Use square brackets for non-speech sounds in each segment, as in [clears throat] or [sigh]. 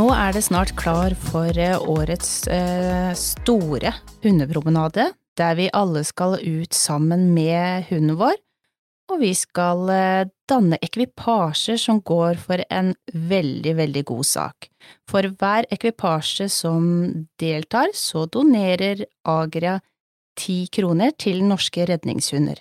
Nå er det snart klar for eh, årets eh, store hundepromenade, der vi alle skal ut sammen med hunden vår, og vi skal eh, danne ekvipasjer som går for en veldig, veldig god sak. For hver ekvipasje som deltar, så donerer Agria ti kroner til norske redningshunder.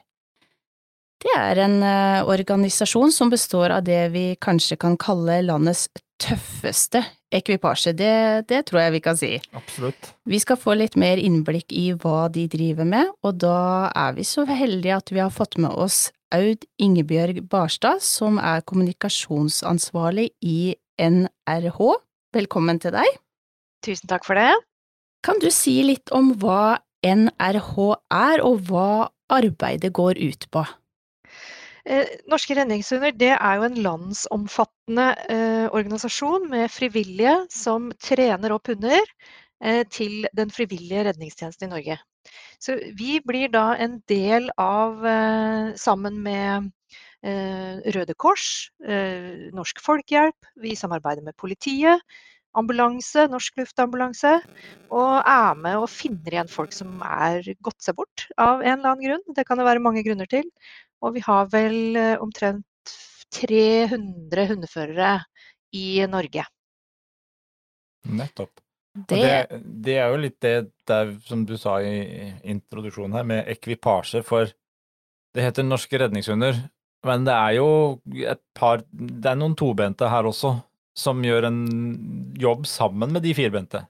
Det er en eh, organisasjon som består av det vi kanskje kan kalle landets tøffeste ekvipasje, det, det, tror jeg vi kan si. Absolutt. Vi skal få litt mer innblikk i hva de driver med, og da er vi så heldige at vi har fått med oss Aud Ingebjørg Barstad, som er kommunikasjonsansvarlig i NRH. Velkommen til deg. Tusen takk for det. Kan du si litt om hva NRH er, og hva arbeidet går ut på? Eh, Norske Redningshunder det er jo en landsomfattende eh, organisasjon med frivillige som trener opp hunder eh, til den frivillige redningstjenesten i Norge. Så vi blir da en del av, sammen med Røde Kors, Norsk Folkehjelp, vi samarbeider med politiet, ambulanse, Norsk Luftambulanse, og er med og finner igjen folk som er gått seg bort av en eller annen grunn. Det kan det være mange grunner til. Og vi har vel eh, omtrent 300 hundeførere i Norge. Nettopp. Det... Det, det, er jo litt det der som du sa i introduksjonen her, med ekvipasje. For det heter norske redningshunder, men det er jo et par Det er noen tobente her også som gjør en jobb sammen med de firbente.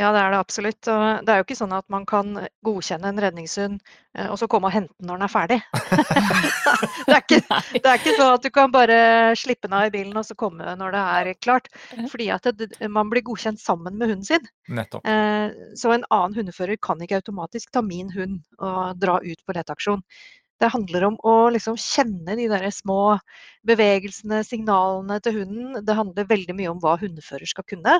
Ja, det er det absolutt. Og det er jo ikke sånn at man kan godkjenne en redningshund eh, og så komme og hente den når den er ferdig. [laughs] det, er ikke, [laughs] det, er ikke, sånn at du kan bare slippe den av i bilen og så komme når det er klart. Fordi at det, man blir godkjent sammen med hunden sin. Nettopp. Eh, så en annen hundefører kan ikke automatisk ta min hund og dra ut på leteaksjon. Det handler om å liksom kjenne de der små bevegelsene, signalene til hunden. Det handler veldig mye om hva hundefører skal kunne,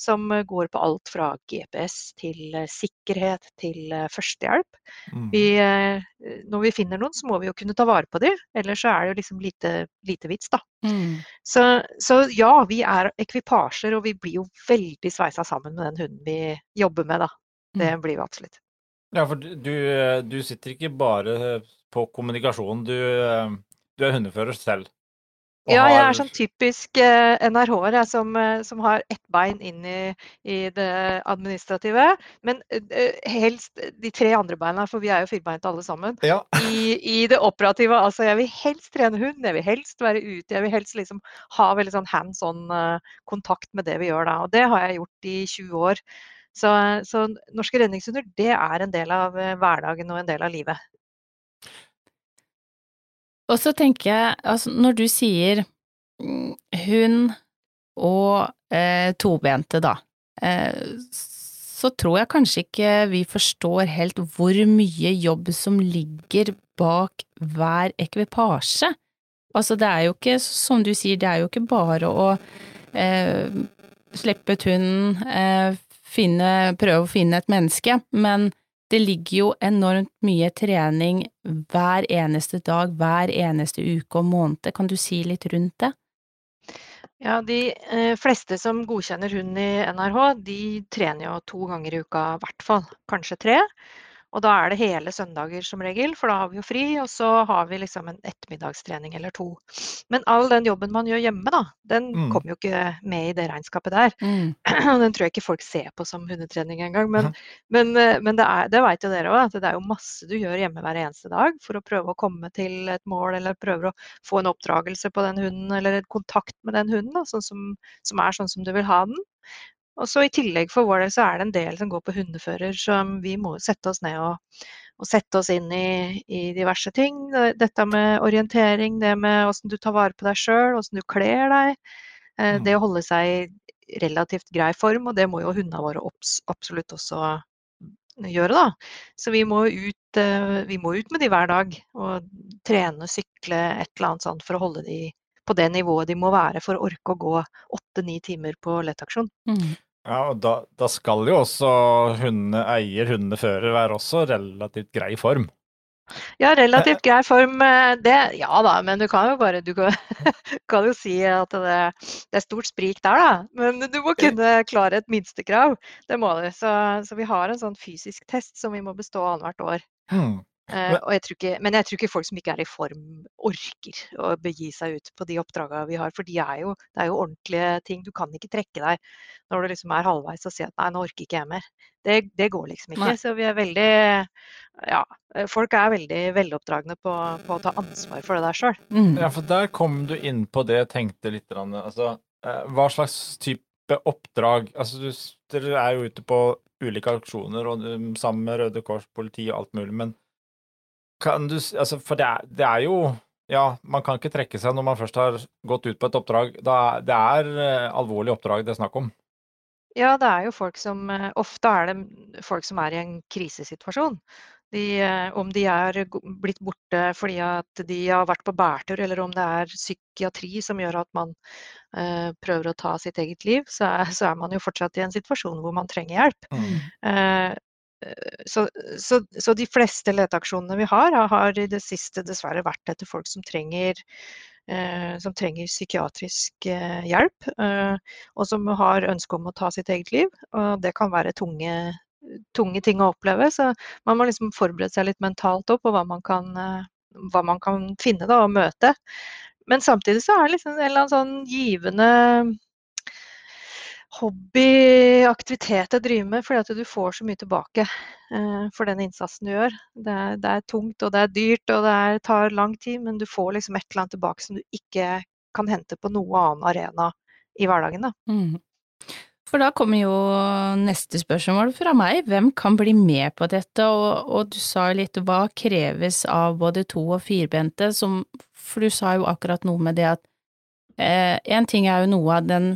som går på alt fra GPS til eh, sikkerhet til eh, førstehjelp. Mm. Vi, eh, når vi finner noen, så må vi jo kunne ta vare på dem, ellers så er det jo liksom lite, lite vits, da. Mm. Så, så, ja, vi er ekvipasjer, og vi blir jo veldig sveisa sammen med den hunden vi jobber med, da. Det mm. blir vi absolutt. Ja, for du, du sitter ikke bare på kommunikasjon. Du, eh, du er hundefører selv. Ja, jeg er sånn typisk eh, NRH-er som, eh, som, har ett bein inn i, i det administrative. Men eh, helst de tre andre beina, for vi er jo firbeinte alle sammen. Ja. I, I, det operative. Altså jeg vil helst trene hund, jeg vil helst være ute. Jeg vil helst liksom ha veldig sånn hands on eh, kontakt med det vi gjør da. Og det har jeg gjort i 20 år. Så, så norske redningshunder det er en del av eh, hverdagen og en del av livet. Og så tenker jeg, altså når du sier mm, hund og eh, tobente, da, eh, så tror jeg kanskje ikke vi forstår helt hvor mye jobb som ligger bak hver ekvipasje. Altså det er jo ikke, som du sier, det er jo ikke bare å eh, slippe ut hunden, eh, finne, prøve å finne et menneske, men det ligger jo enormt mye trening hver eneste dag, hver eneste uke og måned. Kan du si litt rundt det? Ja, De eh, fleste som godkjenner hund i NRH, de trener jo to ganger i uka i hvert fall. Kanskje tre. Og da er det hele søndager som regel, for da har vi jo fri. Og så har vi liksom en ettermiddagstrening eller to. Men all den jobben man gjør hjemme, da, den mm. kommer jo ikke med i det regnskapet der. Mm. [clears throat] Den tror jeg ikke folk ser på som hundetrening engang. Men, mm. men, eh, men det, er, det vet jo dere òg, at det er jo masse du gjør hjemme hver eneste dag for å prøve å komme til et mål, eller prøver å få en oppdragelse på den hunden, eller en kontakt med den hunden, da, sånn som, som er sånn som du vil ha den. Og så I tillegg for vår del så er det en del som går på hundefører, som vi må sette oss ned og, og sette oss inn i, i, diverse ting. Dette med orientering, det med hvordan du tar vare på deg sjøl, hvordan du kler deg. Eh, det å holde seg i relativt grei form, og det må jo hundene våre absolutt også gjøre. da. Så vi må, ut, eh, vi må ut med de hver dag og trene, sykle, et eller annet sånt for å holde de på det nivået de må være for å orke å gå åtte-ni timer på lettaksjon. Mm. Ja, og da, da, skal jo også hundene, eier, hundene fører, være også relativt grei form. Ja, relativt grei form, eh, det. Ja da, men du kan jo bare Du kan, [laughs] kan jo si at det, det, er stort sprik der, da. Men du må kunne klare et minstekrav. Det må du. Så, så vi har en sånn fysisk test som vi må bestå annethvert år. Mm. Uh, jeg ikke, men jeg tror ikke folk som ikke er i form, orker å begi seg ut på de oppdragene vi har. For de er jo, det er jo ordentlige ting. Du kan ikke trekke deg når du liksom er halvveis og si at nei, nå orker ikke jeg mer. Det, det går liksom ikke. Nei. Så vi er veldig Ja, folk er veldig veloppdragne på, på å ta ansvar for det der sjøl. Mm. Ja, for der kom du inn på det jeg tenkte litt. Altså, eh, hva slags type oppdrag Altså, du, dere er jo ute på ulike aksjoner og sammen med Røde Kors, politi og alt mulig. men kan du altså, For det er, det er, jo Ja, man kan ikke trekke seg når man først har gått ut på et oppdrag. Da, det er uh, alvorlige oppdrag det er snakk om. Ja, det er jo folk som uh, Ofte er det folk som er i en krisesituasjon. De, uh, om de er blitt borte fordi at de har vært på bærtur, eller om det er psykiatri som gjør at man prøver å ta sitt eget liv, så er, så er, man jo fortsatt i en situasjon hvor man trenger hjelp. Mm så, så, så, de fleste leteaksjonene vi har, har i det siste dessverre vært etter folk som trenger, eh, som trenger psykiatrisk eh, hjelp, eh, og som har ønske om å ta sitt eget liv. Og det kan være tunge, tunge ting å oppleve, så man må liksom forberede seg litt mentalt opp på hva man kan, hva man kan finne da, og møte. Men samtidig så er det liksom en eller annen sånn givende hobby, aktivitet jeg driver med, fordi at du får så mye tilbake eh, for den innsatsen du gjør. Det er, det er, tungt og det er dyrt og det er, tar lang tid, men du får liksom et eller annet tilbake som du ikke kan hente på noe annen arena i hverdagen. Da. Mm. For da kommer jo neste spørsmål fra meg, hvem kan bli med på dette, og, og du sa litt hva kreves av både to- og firbente, som, for du sa jo akkurat noe med det at eh, en ting er jo noe av den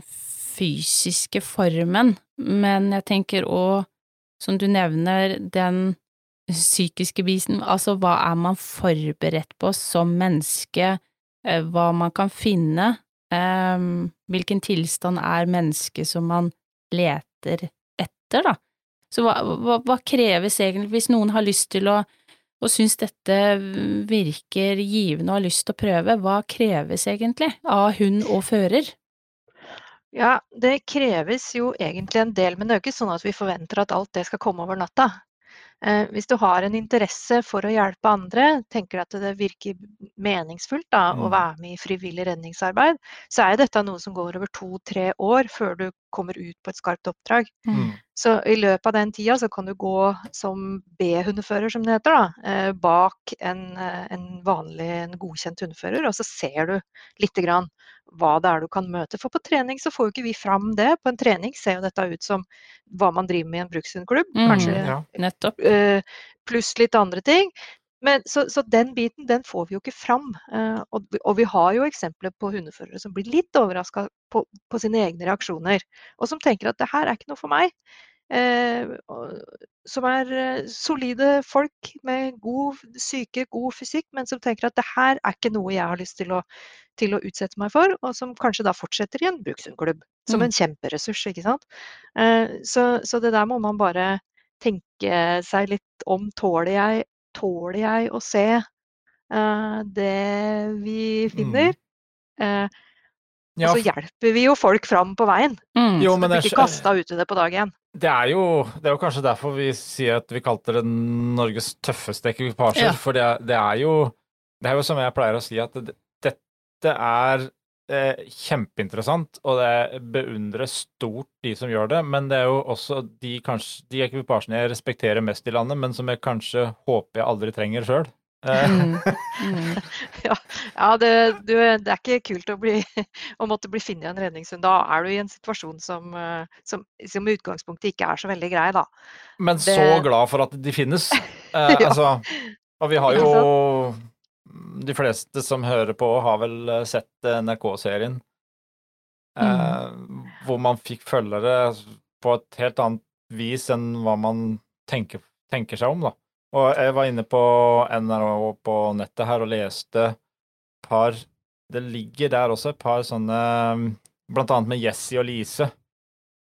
fysiske formen, men jeg tenker òg, som du nevner, den psykiske biten, altså hva er man forberedt på som menneske, eh, hva man kan finne, um, hvilken tilstand er mennesket som man leter etter, da. Så hva, hva, hva, kreves egentlig hvis noen har lyst til å og syns dette virker givende og har lyst til å prøve, hva kreves egentlig av hund og fører? Ja, det kreves jo egentlig en del, men det er jo ikke sånn at vi forventer at alt det skal komme over natta. Eh, hvis du har en interesse for å hjelpe andre, tenker at det virker meningsfullt da, mm. å være med i frivillig redningsarbeid, så er dette noe som går over to-tre år før du kommer ut på et skarpt oppdrag. Mm. Så i løpet av den tida så kan du gå som B-hundefører, som det heter, da, eh, bak en, eh, en vanlig, en godkjent hundefører, og så ser du lite grann hva det er du kan møte. For på trening så får jo ikke vi fram det. På en trening ser jo dette ut som hva man driver med i en brukshundklubb. Mm, Kanskje ja. uh, pluss litt andre ting. Men, så, så, den biten den får vi jo ikke fram. Uh, og, og, vi har jo eksempler på hundeførere som blir litt overraska på, på, sine egne reaksjoner. Og som tenker at det her er ikke noe for meg. Uh, som er solide folk med god syke, god fysikk, men som tenker at det her er ikke noe jeg har lyst til å til å utsette meg for, og som kanskje da fortsetter i en brukshundklubb. Som mm. en kjemperessurs, ikke sant. Eh, så, så, det der må man bare tenke seg litt om. Tåler jeg, tåler jeg å se det vi finner? Mm. Uh, ja. Og så hjelper vi jo folk fram på veien. Mm. Jo, så de blir ikke kasta ut i det på dag én. Det er, jo, det er jo kanskje derfor vi sier at vi kalte det Norges tøffeste ekvipasjer. Ja. For det, det, er jo Det er jo som jeg pleier å si, at det, dette er eh, kjempeinteressant, og det beundrer stort de som gjør det. Men det er jo også de, kanskje, de ekvipasjene jeg respekterer mest i landet, men som jeg kanskje håper jeg aldri trenger sjøl. Eh. Mm. Mm. [laughs] ja, ja det, du, det, er ikke kult å, bli, å måtte bli funnet i en redningshund. Da er du i en situasjon som, eh, som, som i utgangspunktet ikke er så veldig grei, da. Men det... så glad for at de finnes. [laughs] Eh, ja. altså, og vi har jo de fleste som hører på, har vel eh, sett eh, NRK-serien. Mm. Eh, hvor man fikk følgere på et helt annet vis enn hva man tenker, tenker seg om, da. Og jeg var inne på NRK på nettet her og leste par Det ligger der også et par sånne Blant annet med Jesse og Lise.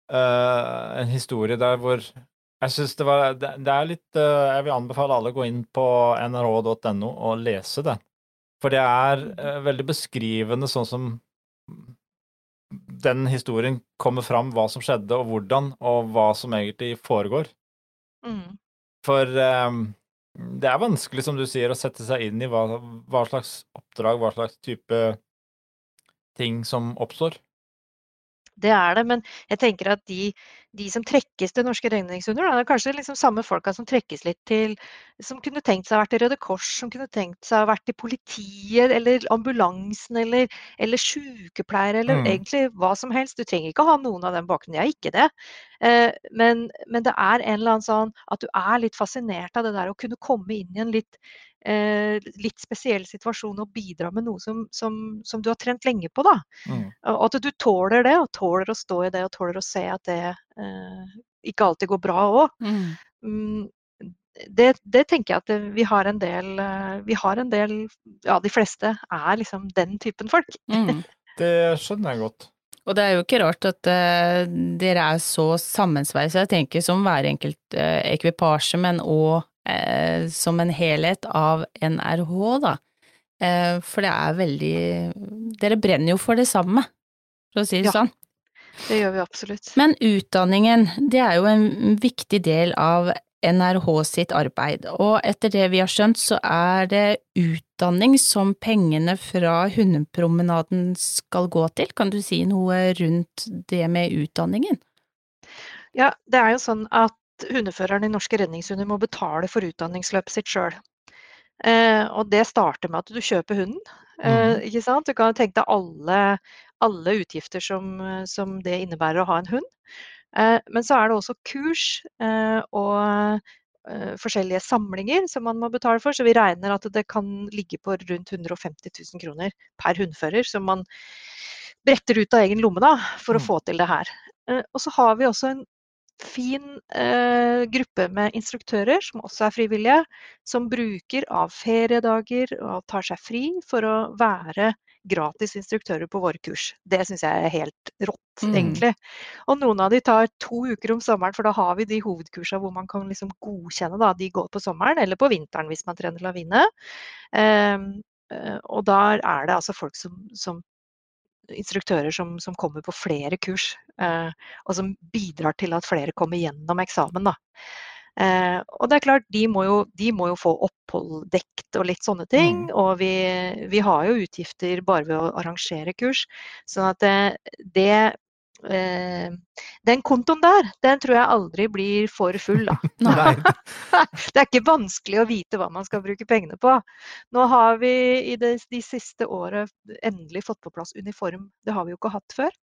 Uh, en historie der hvor Jeg synes det var det, det er litt uh, Jeg vil anbefale alle å gå inn på nrh.no og lese det. For det er uh, veldig beskrivende sånn som den historien kommer fram, hva som skjedde og hvordan, og hva som egentlig foregår. Mm. For um, det er vanskelig, som du sier, å sette seg inn i hva, hva slags oppdrag, hva slags type ting som oppstår. Det er det, men jeg tenker at de, de som trekkes til norske redningshunder, det er kanskje liksom samme folka som trekkes litt til Som kunne tenkt seg å vært i Røde Kors, som kunne tenkt seg å vært i politiet eller ambulansen eller, eller sykepleiere eller Mm. egentlig hva som helst. Du trenger ikke ha noen av den bakgrunnen, jeg er ikke det. Eh, men, men det er en eller annen sånn at du er litt fascinert av det der å kunne komme inn i en litt eh, litt spesiell situasjon og bidra med noe som, som, som du har trent lenge på. da. Mm. Og at du tåler det, og tåler å stå i det, og tåler å se at det eh, ikke alltid går bra òg. Mm. Mm, det, det tenker jeg at vi har en del eh, Vi har en del Ja, de fleste er liksom den typen folk. Mm. [laughs] Det skjønner jeg godt. Og det er jo ikke rart at uh, dere er så sammensveisa, jeg tenker som hver enkelt uh, ekvipasje, men òg eh, som en helhet av NRH, da. Eh, for det er veldig Dere brenner jo for det samme, for å si det Ja. sånn. Det gjør vi absolutt. Men utdanningen, det er jo en viktig del av NRH sitt arbeid, og etter det vi har skjønt, så er det utdanning som pengene fra hundepromenaden skal gå til. Kan du si noe rundt det med utdanningen? Ja, det er jo sånn at hundeføreren i norske redningshunder må betale for utdanningsløpet sitt sjøl. Eh, og det starter med at du kjøper hunden. Eh, ikke sant? Du kan tenke deg alle, alle utgifter som, som det innebærer å ha en hund. Eh, men så er det også kurs eh, og eh, forskjellige samlinger som man må betale for. Så vi regner at det kan ligge på rundt 150 000 kroner per hundfører, som man bretter ut av egen lomme da, for å Mm. få til det her. Eh, og så har vi også en fin eh, gruppe med instruktører, som også er frivillige, som bruker av feriedager og tar seg fri for å være gratis instruktører på våre kurs. Det syns jeg er helt rått, Mm. egentlig. Og noen av de tar to uker om sommeren, for da har vi de hovedkursene hvor man kan liksom godkjenne da, de går på sommeren eller på vinteren hvis man trener lavine. Ehm, eh, og da er det altså folk som, som instruktører som, som kommer på flere kurs, eh, og som bidrar til at flere kommer gjennom eksamen. Da. Eh, og det er klart, de må, jo, de må jo få opphold dekt og litt sånne ting. Mm. Og vi, vi har jo utgifter bare ved å arrangere kurs. Sånn at det, det eh, Den kontoen der, den tror jeg aldri blir for full, da. [laughs] [laughs] Det er ikke vanskelig å vite hva man skal bruke pengene på. Nå har vi i det, de siste året endelig fått på plass uniform. Det har vi jo ikke hatt før.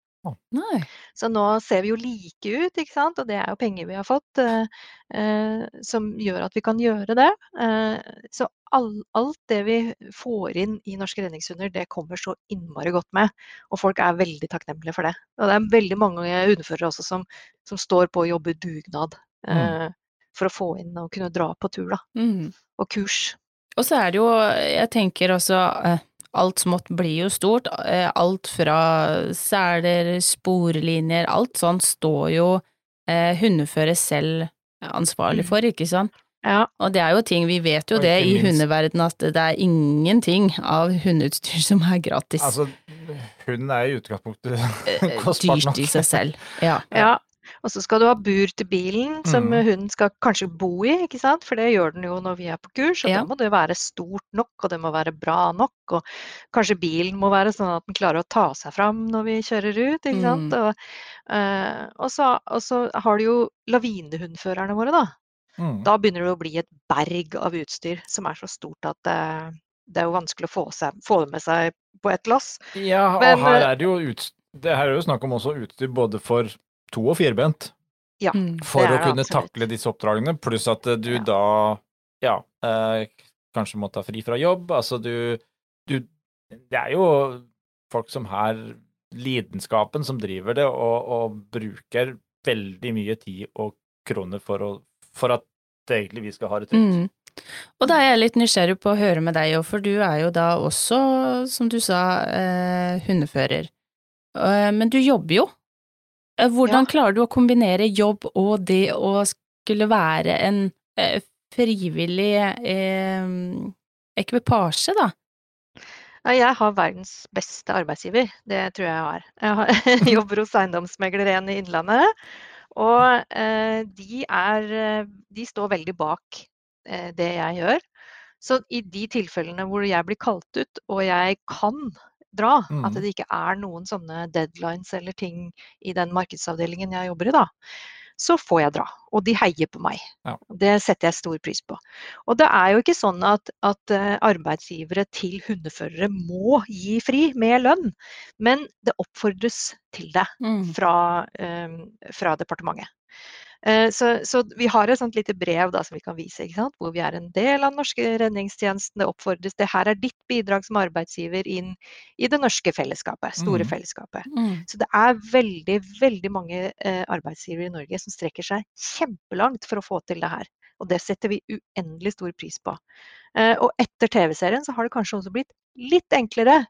Nei. Så nå ser vi jo like ut, ikke sant? og det er jo penger vi har fått eh, eh, som gjør at vi kan gjøre det. Eh, så all, alt det vi får inn i norske redningshunder, det kommer så innmari godt med. Og folk er veldig takknemlige for det. Og det er veldig mange hundeførere også som, som står på og jobber dugnad eh, for å få inn og kunne dra på tur, da. Mm. Og kurs. Og så er det jo, jeg tenker også, eh, alt smått blir jo stort. Eh, Alt fra seler, sporlinjer, alt sånn står jo eh, hundefører selv ansvarlig Mm. for, ikke sant? Ja, Og det er jo ting, vi vet jo det i hundeverden at det er ingenting av hundeutstyr som er gratis. Altså, hunden er i utgangspunktet [laughs] kostbart nok. Dyrt i seg selv. Ja. Ja, og så skal du ha bur til bilen som Mm. hunden skal kanskje bo i, ikke sant? For det gjør den jo når vi er på kurs. Og Ja. da må det være stort nok, og det må være bra nok. Og kanskje bilen må være sånn at den klarer å ta seg fram når vi kjører ut, ikke sant. Mm. Og, uh, og, så, og så har du jo lavinehundførerne våre, da. Mm. Da begynner det å bli et berg av utstyr som er så stort at uh, det er jo vanskelig å få, seg, få det med seg på ett lass. Ja, og Men, her eh, er det jo ut, det her er jo snakk om også utstyr både for to- og firbent. Ja. Mm. For å kunne absolutt. takle disse oppdragene, pluss at eh, du Ja. da ja, eh, kanskje må ta fri fra jobb. Altså du, du Det er jo folk som har lidenskapen som driver det, og, og bruker veldig mye tid og kroner for, å, for at det egentlig vi skal ha det trygt. Mm. Og da er jeg litt nysgjerrig på å høre med deg, òg, for du er jo da også, som du sa, eh, hundefører. Eh, men du jobber jo. Eh, Hvordan Ja. klarer du å kombinere jobb og det å skulle være en eh, frivillig eh, ekvipasje, da? Jeg har verdens beste arbeidsgiver, det tror jeg jeg har. Jeg har, [laughs] jobber hos Eiendomsmegler i Innlandet. Og eh, de, er, eh, de står veldig bak eh, det jeg gjør. Så i de tilfellene hvor jeg blir kalt ut, og jeg kan dra, at Mhm. det ikke er noen sånne deadlines eller ting i den markedsavdelingen jeg jobber i, da, så får jeg dra. Og de heier på meg. Ja. Det setter jeg stor pris på. Og det er jo ikke sånn at, at eh, arbeidsgivere til hundeførere må gi fri med lønn, men det oppfordres til det Mm. fra, um, fra departementet. Eh, Så, så vi har et sånt lite brev da, som vi kan vise, hvor vi er en del av den norske redningstjenesten. Det oppfordres det her er ditt bidrag som arbeidsgiver inn i det norske fellesskapet, store mm. fellesskapet. Mm. Så det er veldig, veldig mange eh, arbeidsgivere i Norge som strekker seg kjempelangt for å få til det her. Og det setter vi uendelig stor pris på. Eh, og etter TV-serien så har det kanskje også blitt litt enklere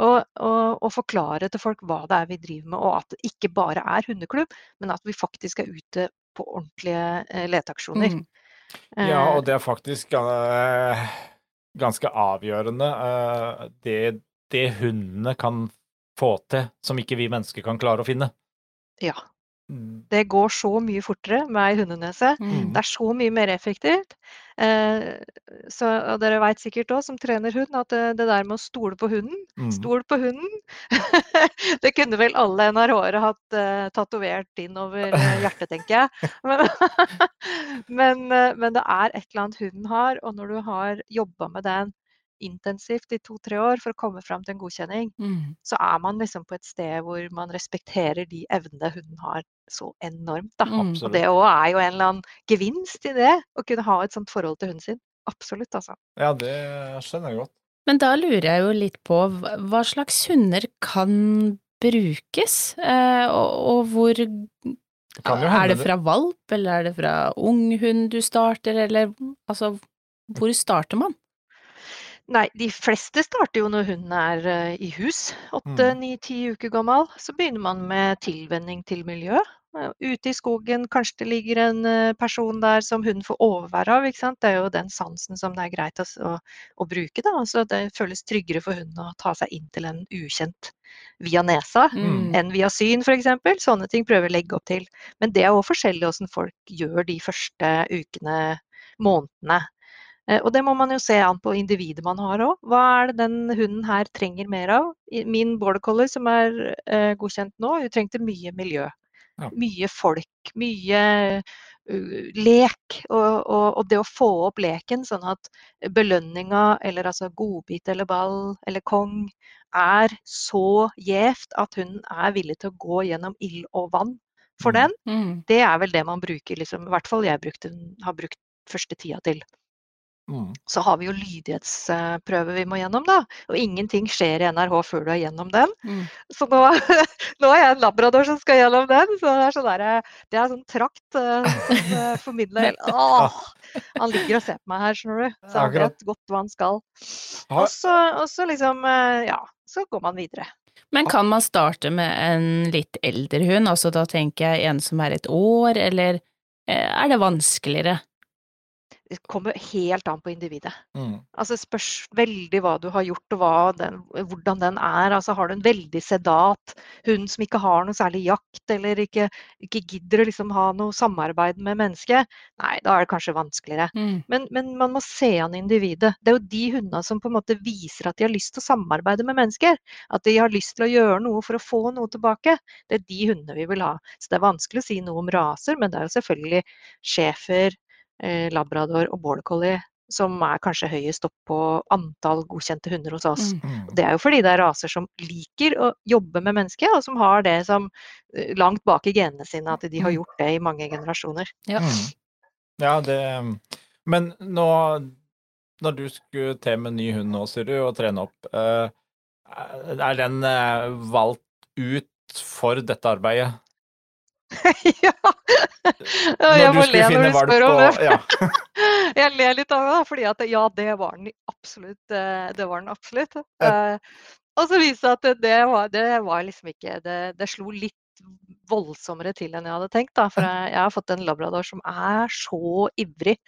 og, og, å forklare til folk hva det er vi driver med, og at det ikke bare er hundeklubb, men at vi faktisk er ute på ordentlige eh, leteaksjoner. Mm. Ja, Eh, og det er faktisk eh, ganske avgjørende det, det hundene kan få til som ikke vi mennesker kan klare å finne. ja. Mm. Det går så mye fortere med ei hundenese. Mm. Det er så mye mer effektivt. Eh, så, og dere veit sikkert òg, som trener hund, at det, det der med å stole på hunden Mm. Stol på hunden! [laughs] det kunne vel alle NRH-ere hatt uh, tatovert inn over eh, hjertet, tenker jeg. [laughs] Men, [laughs] men, eh, men det er et eller annet hunden har, og når du har jobba med den intensivt i to-tre år for å komme fram til en godkjenning, Mm. så er man liksom på et sted hvor man respekterer de evnene hunden har så enormt. Da. Mm. Og det òg er jo en eller annen gevinst i det, å kunne ha et sånt forhold til hunden sin. Absolutt, altså. Ja, det skjønner jeg godt. Men da lurer jeg jo litt på hva slags hunder kan brukes, eh, og, og hvor Det Er det fra valp, eller er det fra ung hund du starter, eller altså hvor starter man? Nei, de fleste starter jo når hunden er eh, i hus, åtte, Mm. ni, ti uker gammel. Så begynner man med tilvenning til miljø. Eh, Ute i skogen, kanskje det ligger en eh, person der som hunden får overvære av. ikke sant? Det er jo den sansen som det er greit å, å, å bruke. da. Så Det føles tryggere for hunden å ta seg inn til en ukjent via nesa Mm. enn via syn f.eks. Sånne ting prøver vi å legge opp til. Men det er òg forskjellig hvordan folk gjør de første ukene, månedene. Eh, Og det må man jo se an på individet man har òg. Hva er det den hunden her trenger mer av? Min border collie som er eh, godkjent nå, hun trengte mye miljø. Ja. Mye folk, mye uh, lek. Og, og, og det å få opp leken sånn at belønninga, eller altså godbit eller ball eller kong, er så gjevt at hunden er villig til å gå gjennom ild og vann for Mm. den. Mm. Det er vel det man bruker, liksom, i hvert fall jeg brukte, har brukt første tida til. Mm. Så har vi jo lydighetsprøve vi må gjennom, da. Og ingenting skjer i NRK før du er gjennom den. Mm. Så nå, [laughs] nå er jeg en labrador som skal gjennom den. Så det er sånn der, det er sånn trakt eh, som eh, [laughs] formidler Åh! Han ligger og ser på meg her, skjønner du. Så han vet godt hva han skal. Og så, og så liksom eh, Ja, så går man videre. Men kan man starte med en litt eldre hund, altså da tenker jeg en som er et år, eller er det vanskeligere? Det kommer helt an på individet. Mm. Altså spørs veldig hva du har gjort og den, hvordan den er. Altså Har du en veldig sedat hund som ikke har noe særlig jakt, eller ikke, ikke gidder å liksom ha noe samarbeid med mennesket, nei, da er det kanskje vanskeligere. Mm. Men, men man må se an individet. Det er jo de hundene som på en måte viser at de har lyst til å samarbeide med mennesker. At de har lyst til å gjøre noe for å få noe tilbake. Det er de hundene vi vil ha. Så det er vanskelig å si noe om raser, men det er jo selvfølgelig schæfer, labrador og border collie som er kanskje høyest opp på antall godkjente hunder hos oss. Mm. Det er jo fordi det er raser som liker å jobbe med mennesker, og som har det som eh, langt bak i genene sine, at de har Mm. gjort det i mange generasjoner. Ja. Mm. Ja, det Men nå Når du skulle til med ny hund nå, sier du, og trene opp, eh, er den eh, valgt ut for dette arbeidet? [laughs] ja! Jeg du må le når du spør om det. ja. [laughs] Jeg ler litt av det, fordi at ja, det var den absolutt. eh, Det var den absolutt. Ja. Og så viste det seg at det, det var, det var liksom ikke det, det slo litt voldsommere til enn jeg hadde tenkt. Da, for [laughs] jeg, jeg har fått en labrador som er så ivrig.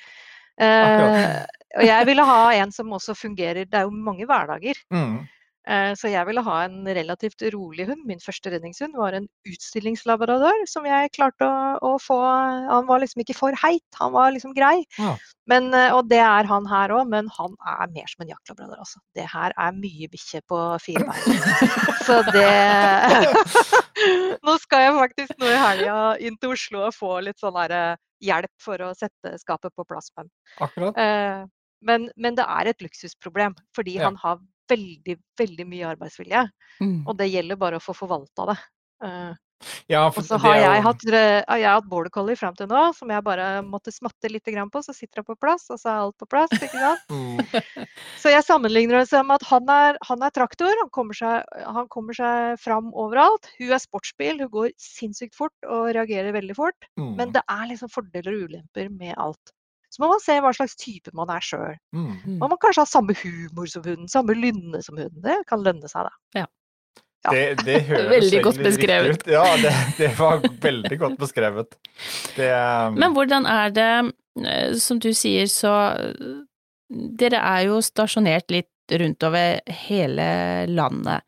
Eh, og jeg ville ha en som også fungerer Det er jo mange hverdager. Mm. Eh, Så jeg ville ha en relativt rolig hund. Min første redningshund var en utstillingslabrador som jeg klarte å, å få Han var liksom ikke for heit, han var liksom grei. Ja. Men, eh, og det er han her òg, men han er mer som en jaktlabrador, altså. Det her er mye bikkje på fire bein. Så det [laughs] Nå skal jeg faktisk nå i helga inn til Oslo og få litt sånn derre hjelp for å sette skapet på plass Men. Akkurat. Eh, men, men det er et luksusproblem, fordi Ja. han har veldig, veldig mye arbeidsvilje. Mm. Og det gjelder bare å få forvalta det. Eh, Ja, og så har jeg hatt, jeg har hatt border collie fram til nå, som jeg bare måtte smatte litt grann på, så sitter han på plass, og så er alt på plass. ikke sant? [laughs] Mm. [laughs] Så jeg sammenligner det med at han er, han er traktor, han kommer, seg, han kommer seg fram overalt. Hun er sportsbil, hun går sinnssykt fort og reagerer veldig fort. Mm. Men det er liksom fordeler og ulemper med alt. Så må man se hva slags type man er sjøl. Mm. Mm. Man må kanskje ha samme humor som hunden, samme lynne som hunden. Det kan lønne seg, da. Ja. Det, det [laughs] høres Veldig godt beskrevet. ut. Ja, det, det var veldig godt beskrevet. Det Men hvordan er det, eh, som du sier, så eh, Dere er jo stasjonert litt rundt over hele landet.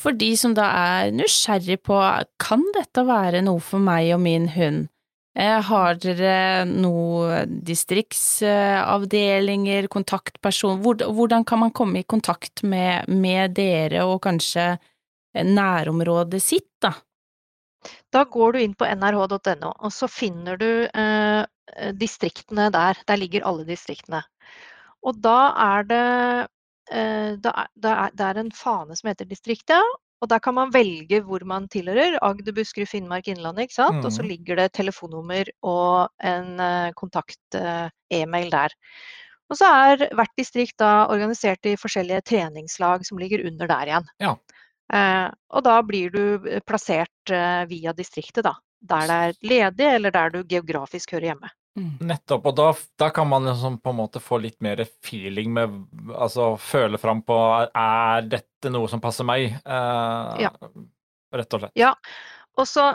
For de som da er nysgjerrig på kan dette være noe for meg og min hund, har dere noe distriktsavdelinger, kontaktperson, hvordan kan man komme i kontakt med, med dere og kanskje nærområdet sitt, da? Da går du inn på nrh.no, og så finner du eh, distriktene der. Der ligger alle distriktene. Og da er det eh, det, er, det er en fane som heter distriktet, og der kan man velge hvor man tilhører. Agder, Buskerud, Finnmark, Innlandet. ikke sant? Og så Mhm. ligger det telefonnummer og en eh, kontakt-e-mail der. Og så er hvert distrikt da organisert i forskjellige treningslag som ligger under der igjen. Ja. Eh, og da blir du eh, plassert eh, via distriktet, da. Der det er ledig, eller der du geografisk hører hjemme. Nettopp, og da, da kan man liksom på en måte få litt mer feeling med Altså føle fram på Er dette noe som passer meg? Eh, Ja. Rett og slett. Ja. Og så,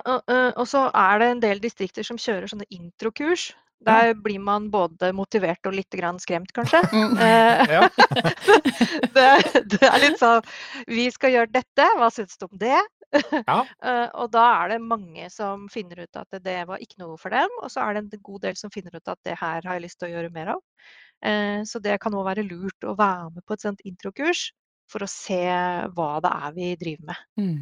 er det en del distrikter som kjører sånne introkurs. Der blir man både motivert og litt grann skremt, kanskje. [laughs] Eh, [laughs] det, det er litt sånn Vi skal gjøre dette, hva syns du om det? Ja. [laughs] Eh, og da er det mange som finner ut at det var ikke noe for dem, og så er det en god del som finner ut at det her har jeg lyst til å gjøre mer av. Eh, så det kan òg være lurt å være med på et sånt introkurs for å se hva det er vi driver med. Mm.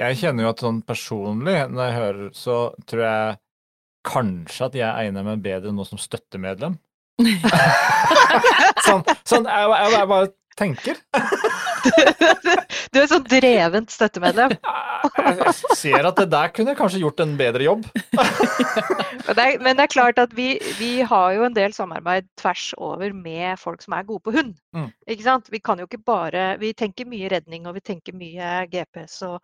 Jeg kjenner jo at sånn personlig, når jeg hører, så tror jeg kanskje at jeg egner meg bedre nå som støttemedlem. [laughs] [laughs] sånn, sånn jeg, jeg, jeg bare tenker. Du er sånn drevent støttemedlem. [laughs] Jeg, ser at det der kunne kanskje gjort en bedre jobb. [laughs] Men det er, men det er klart at vi, vi har jo en del samarbeid tvers over med folk som er gode på hund. Mm. Ikke sant? Vi kan jo ikke bare Vi tenker mye redning og vi tenker mye GPS og,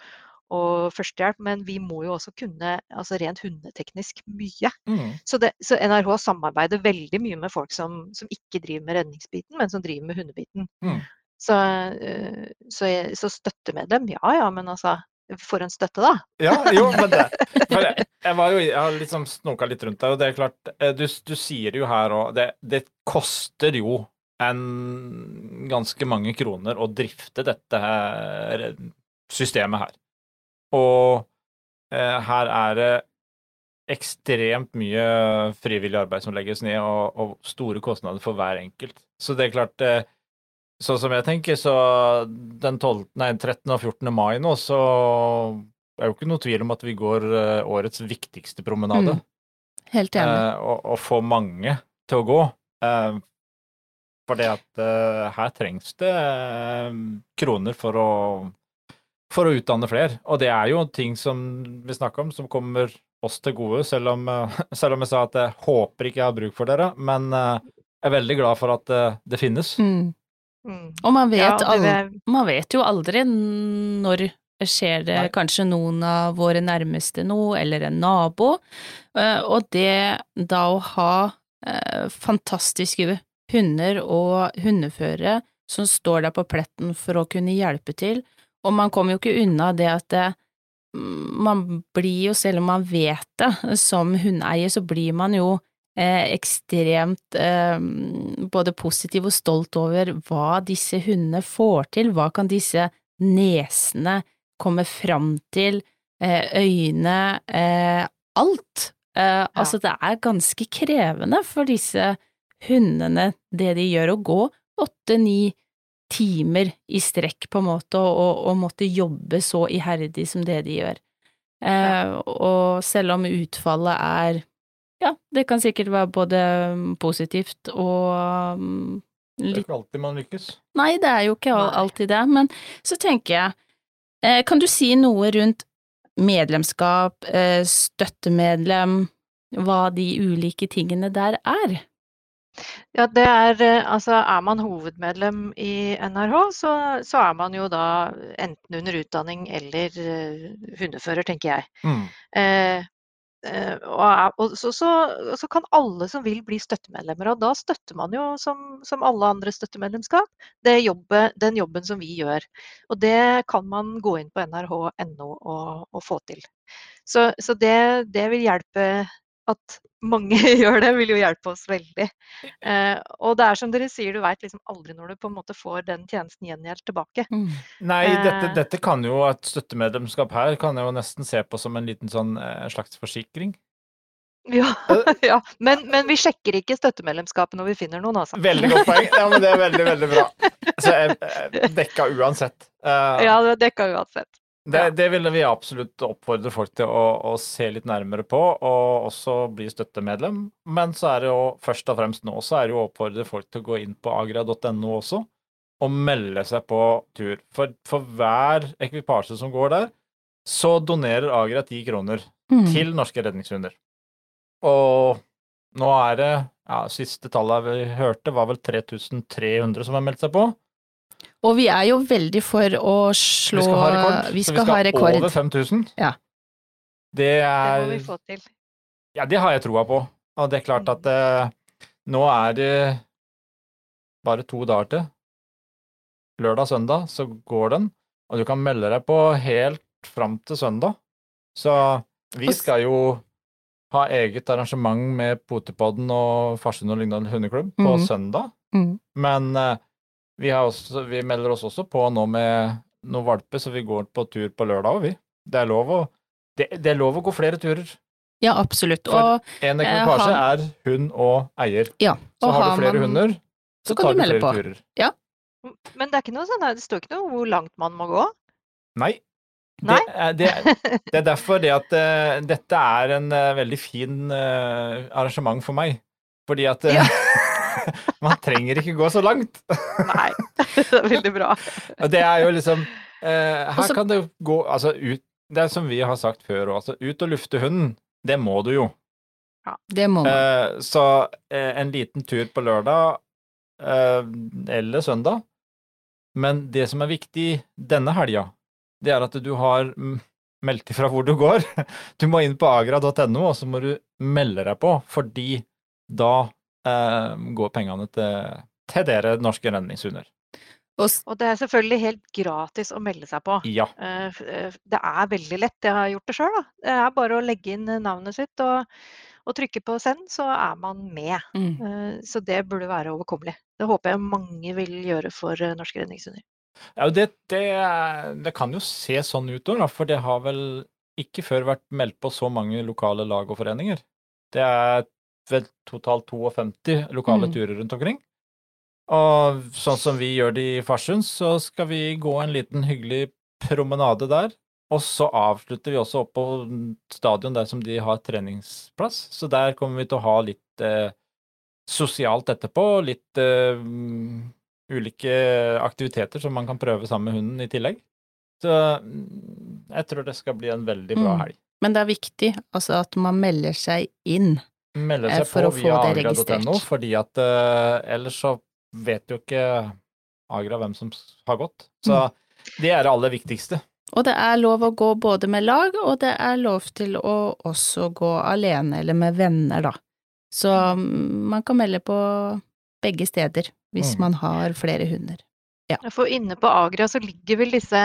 og førstehjelp, men vi må jo også kunne altså rent hundeteknisk mye. Mm. Så, det, så NRH samarbeider veldig mye med folk som, som ikke driver med redningsbiten, men som driver med hundebiten. Mm. Så, eh, så, jeg- så støttemedlem, ja ja, men altså For en støtte, da. Ja, jo, men det [laughs] jeg, jeg var jo Jeg har liksom snoka litt rundt deg, og det er klart eh, Du, du sier jo her òg det, det koster jo en ganske mange kroner å drifte dette her systemet her. Og eh, her er det ekstremt mye frivillig arbeid som legges ned, og, og store kostnader for hver enkelt. Så det er klart eh, Sånn som jeg tenker, så den 12, nei, 13. og 14. mai nå, så er jo ikke noe tvil om at vi går eh, årets viktigste promenade. Mm. Helt enig. eh, og, og få mange til å gå. Eh, for det at eh, her trengs det eh, kroner for å, for å utdanne flere. Og det er jo ting som vi snakker om, som kommer oss til gode, selv om, eh, [laughs] selv om jeg sa at jeg håper ikke jeg har bruk for dere. Men jeg er veldig glad for at det finnes. Mm. Mm. Og man vet, Ja, det aldri, man vet jo aldri når skjer det Nei. kanskje noen av våre nærmeste noe, eller en nabo. Eh, Og det da å ha eh, fantastiske hunder og hundeførere som står der på pletten for å kunne hjelpe til, og man kommer jo ikke unna det at det, man blir jo, selv om man vet det, som hundeeier, så blir man jo eh, ekstremt eh, både positiv og stolt over hva disse hundene får til, hva kan disse nesene komme fram til, eh, øyne, eh, alt. Eh, altså, det er ganske krevende for disse hundene, det de gjør, å gå åtte–ni timer i strekk, på en måte, og, og måtte jobbe så iherdig som det de gjør. Eh, og selv om utfallet er ja, det kan sikkert være både positivt og um, Det er ikke alltid man lykkes. Nei, det er jo ikke alltid det, men så tenker jeg, eh, kan du si noe rundt medlemskap, eh, støttemedlem, hva de ulike tingene der er? Ja, det er eh, altså er man hovedmedlem i NRH, så, så er man jo da enten under utdanning eller hundefører, tenker jeg. Mm. Eh, er- og så, så, så kan alle som vil bli støttemedlemmer, og da støtter man jo som, som alle andre støttemedlemskap det jobbe, den jobben som vi gjør. Og det kan man gå inn på nrh.no og, og få til. Så, så det, det vil hjelpe at mange [laughs] gjør det, vil jo hjelpe oss veldig. Eh, og det er som dere sier, du veit liksom aldri når du på en måte får den tjenesten gjengjeldt tilbake. Nei, dette, Eh. dette kan jo et støttemedlemskap her kan jeg jo nesten se på som en liten sånn eh, slags forsikring. Ja, Eh. [laughs] ja. Men, men vi sjekker ikke støttemedlemskapet når vi finner noen, altså. Veldig godt poeng. Ja, men det er veldig, veldig bra. Så jeg, jeg dekka uansett. Uh, Ja, det er dekka uansett. Det, det ville vi absolutt oppfordre folk til å, å se litt nærmere på, og også bli støttemedlem. Men så er det jo først og fremst nå så er det jo å oppfordre folk til å gå inn på agra.no også, og melde seg på tur. For, for hver ekvipasje som går der, så donerer Agra ti kroner Mm. til norske redningshunder. Og nå er det ja, Siste tallet vi hørte, var vel 3300 som har meldt seg på. Og vi er jo veldig for å slå Vi skal ha rekord. Vi så skal ha rekord. over 5000. Ja. Det Det er må vi få til. Ja, det har jeg troa på. Og det er klart at eh, nå er det bare to dager til. Lørdag-søndag så går den, og du kan melde deg på helt fram til søndag. Så vi skal jo ha eget arrangement med Potepodden og Farsund og Lyngdal hundeklubb på Mhm. søndag. Mm. Men eh, vi, har også, vi melder oss også på nå med noen valper, så vi går på tur på lørdag òg, vi. Det er lov å det, det er lov å gå flere turer. Ja, absolutt. For- Og En Eh, ekvipasje har- er hund og eier. ja. Så har, har du flere man- hunder, så, så tar du du flere på. turer. Men det er ikke noe sånn, det står ikke noe hvor langt man må gå. Nei. Nei? Det, er, det, det er derfor det at uh, dette er en uh, veldig fin uh, arrangement for meg. Fordi at Ja. [laughs] [laughs] man trenger ikke gå så langt. Nei, [laughs] [laughs] det er veldig bra. Og det er jo liksom eh, Her Og kan det gå altså ut Det er som vi har sagt før òg, altså ut og lufte hunden, det må du jo. Ja, Det må man. Eh, så eh, en liten tur på lørdag eh, eller søndag. Men det som er viktig denne helga, det er at du har meldt ifra hvor du går. Du må inn på agra.no, og så må du melde deg på, fordi da går pengene til, til dere norske redningshunder. Og det er selvfølgelig helt gratis å melde seg på. Ja. Eh, eh, Det er veldig lett. Jeg har gjort det sjøl. Det er bare å legge inn eh, navnet sitt og, og trykke på send, så er man med. mm. Eh, Så det burde være overkommelig. Det håper jeg mange vil gjøre for norske redningshunder. Ja, det, det, det kan jo se sånn ut òg, for det har vel ikke før vært meldt på så mange lokale lag og foreninger. Det er vel totalt 52 lokale Mm. turer rundt omkring. Og sånn som vi gjør det i Farsund, så skal vi gå en liten hyggelig promenade der. Og så avslutter vi også opp på stadion der som de har treningsplass. Så der kommer vi til å ha litt eh, sosialt etterpå, litt eh, mm, ulike aktiviteter som man kan prøve sammen med hunden i tillegg. Så mm, jeg tror det skal bli en veldig bra Mm. helg. Men det er viktig altså at man melder seg inn. Melde Eh, seg for på via agra.no, fordi at uh, ellers så vet jo ikke Agra hvem som har gått. Så Mm. det er det aller viktigste. Og det er lov å gå både med lag, og det er lov til å også gå alene eller med venner, da. Så mm, man kan melde på begge steder hvis Mm. man har flere hunder. For inne på Agra så ligger vel disse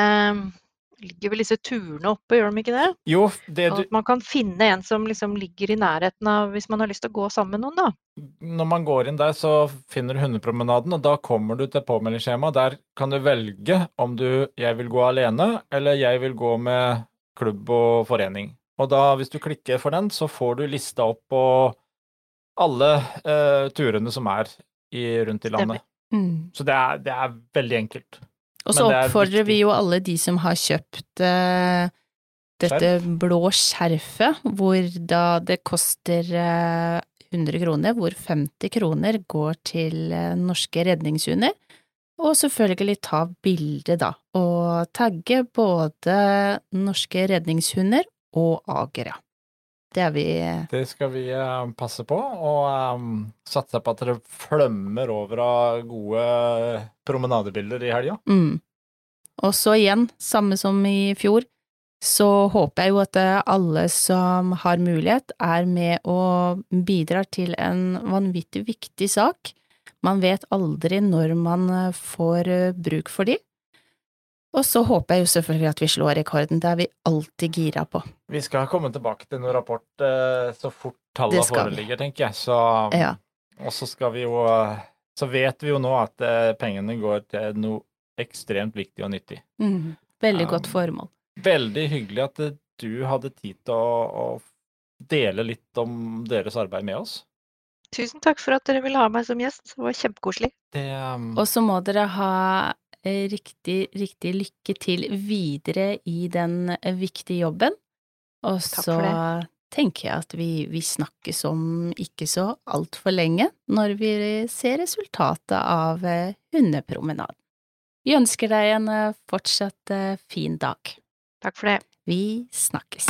ligger vel disse turene oppe, gjør de ikke det? Jo, det du, at man kan finne en som liksom ligger i nærheten av hvis man har lyst til å gå sammen med noen, da. når man går inn der, så finner du hundepromenaden, og da kommer du til påmeldingsskjemaet. Der kan du velge om du 'jeg vil gå alene', eller 'jeg vil gå med klubb og forening'. Og da, hvis du klikker for den, så får du lista opp på alle eh, turene som er i, rundt i landet. Mm. Så det er, det er veldig enkelt. Og så oppfordrer er oppfordrer vi jo alle de som har kjøpt uh, dette blå skjerfet, hvor da det koster uh, 100 kroner, hvor 50 kroner går til eh, norske redningshunder. Og selvfølgelig ta bilde, da, og tagge både norske redningshunder og agere. Det vi Det skal vi eh, passe på, og um, satse på at det flømmer over av gode promenadebilder i helga. Mm. Og så igjen, samme som i fjor, så håper jeg jo at eh, alle som har mulighet, er med og bidrar til en vanvittig viktig sak. Man vet aldri når man eh, får eh, bruk for de. Og så håper jeg jo selvfølgelig at vi slår rekorden, det er vi alltid gira på. Vi skal komme tilbake til noen rapport eh, så fort tallene foreligger, tenker jeg. Så, Ja. Og så skal vi jo eh, Så vet vi jo nå at eh, pengene går til noe ekstremt viktig og nyttig. Mm. Veldig Um, godt formål. Veldig hyggelig at du hadde tid til å, å dele litt om deres arbeid med oss. Tusen takk for at dere ville ha meg som gjest. Det var kjempekoselig. Um, Og så må dere ha riktig, riktig lykke til videre i den eh, viktige jobben. Og så tenker jeg at vi, vi snakkes om ikke så altfor lenge, når vi ser resultatet av eh, hundepromenaden. Vi ønsker deg en eh, fortsatt eh, fin dag. Takk for det. Vi snakkes.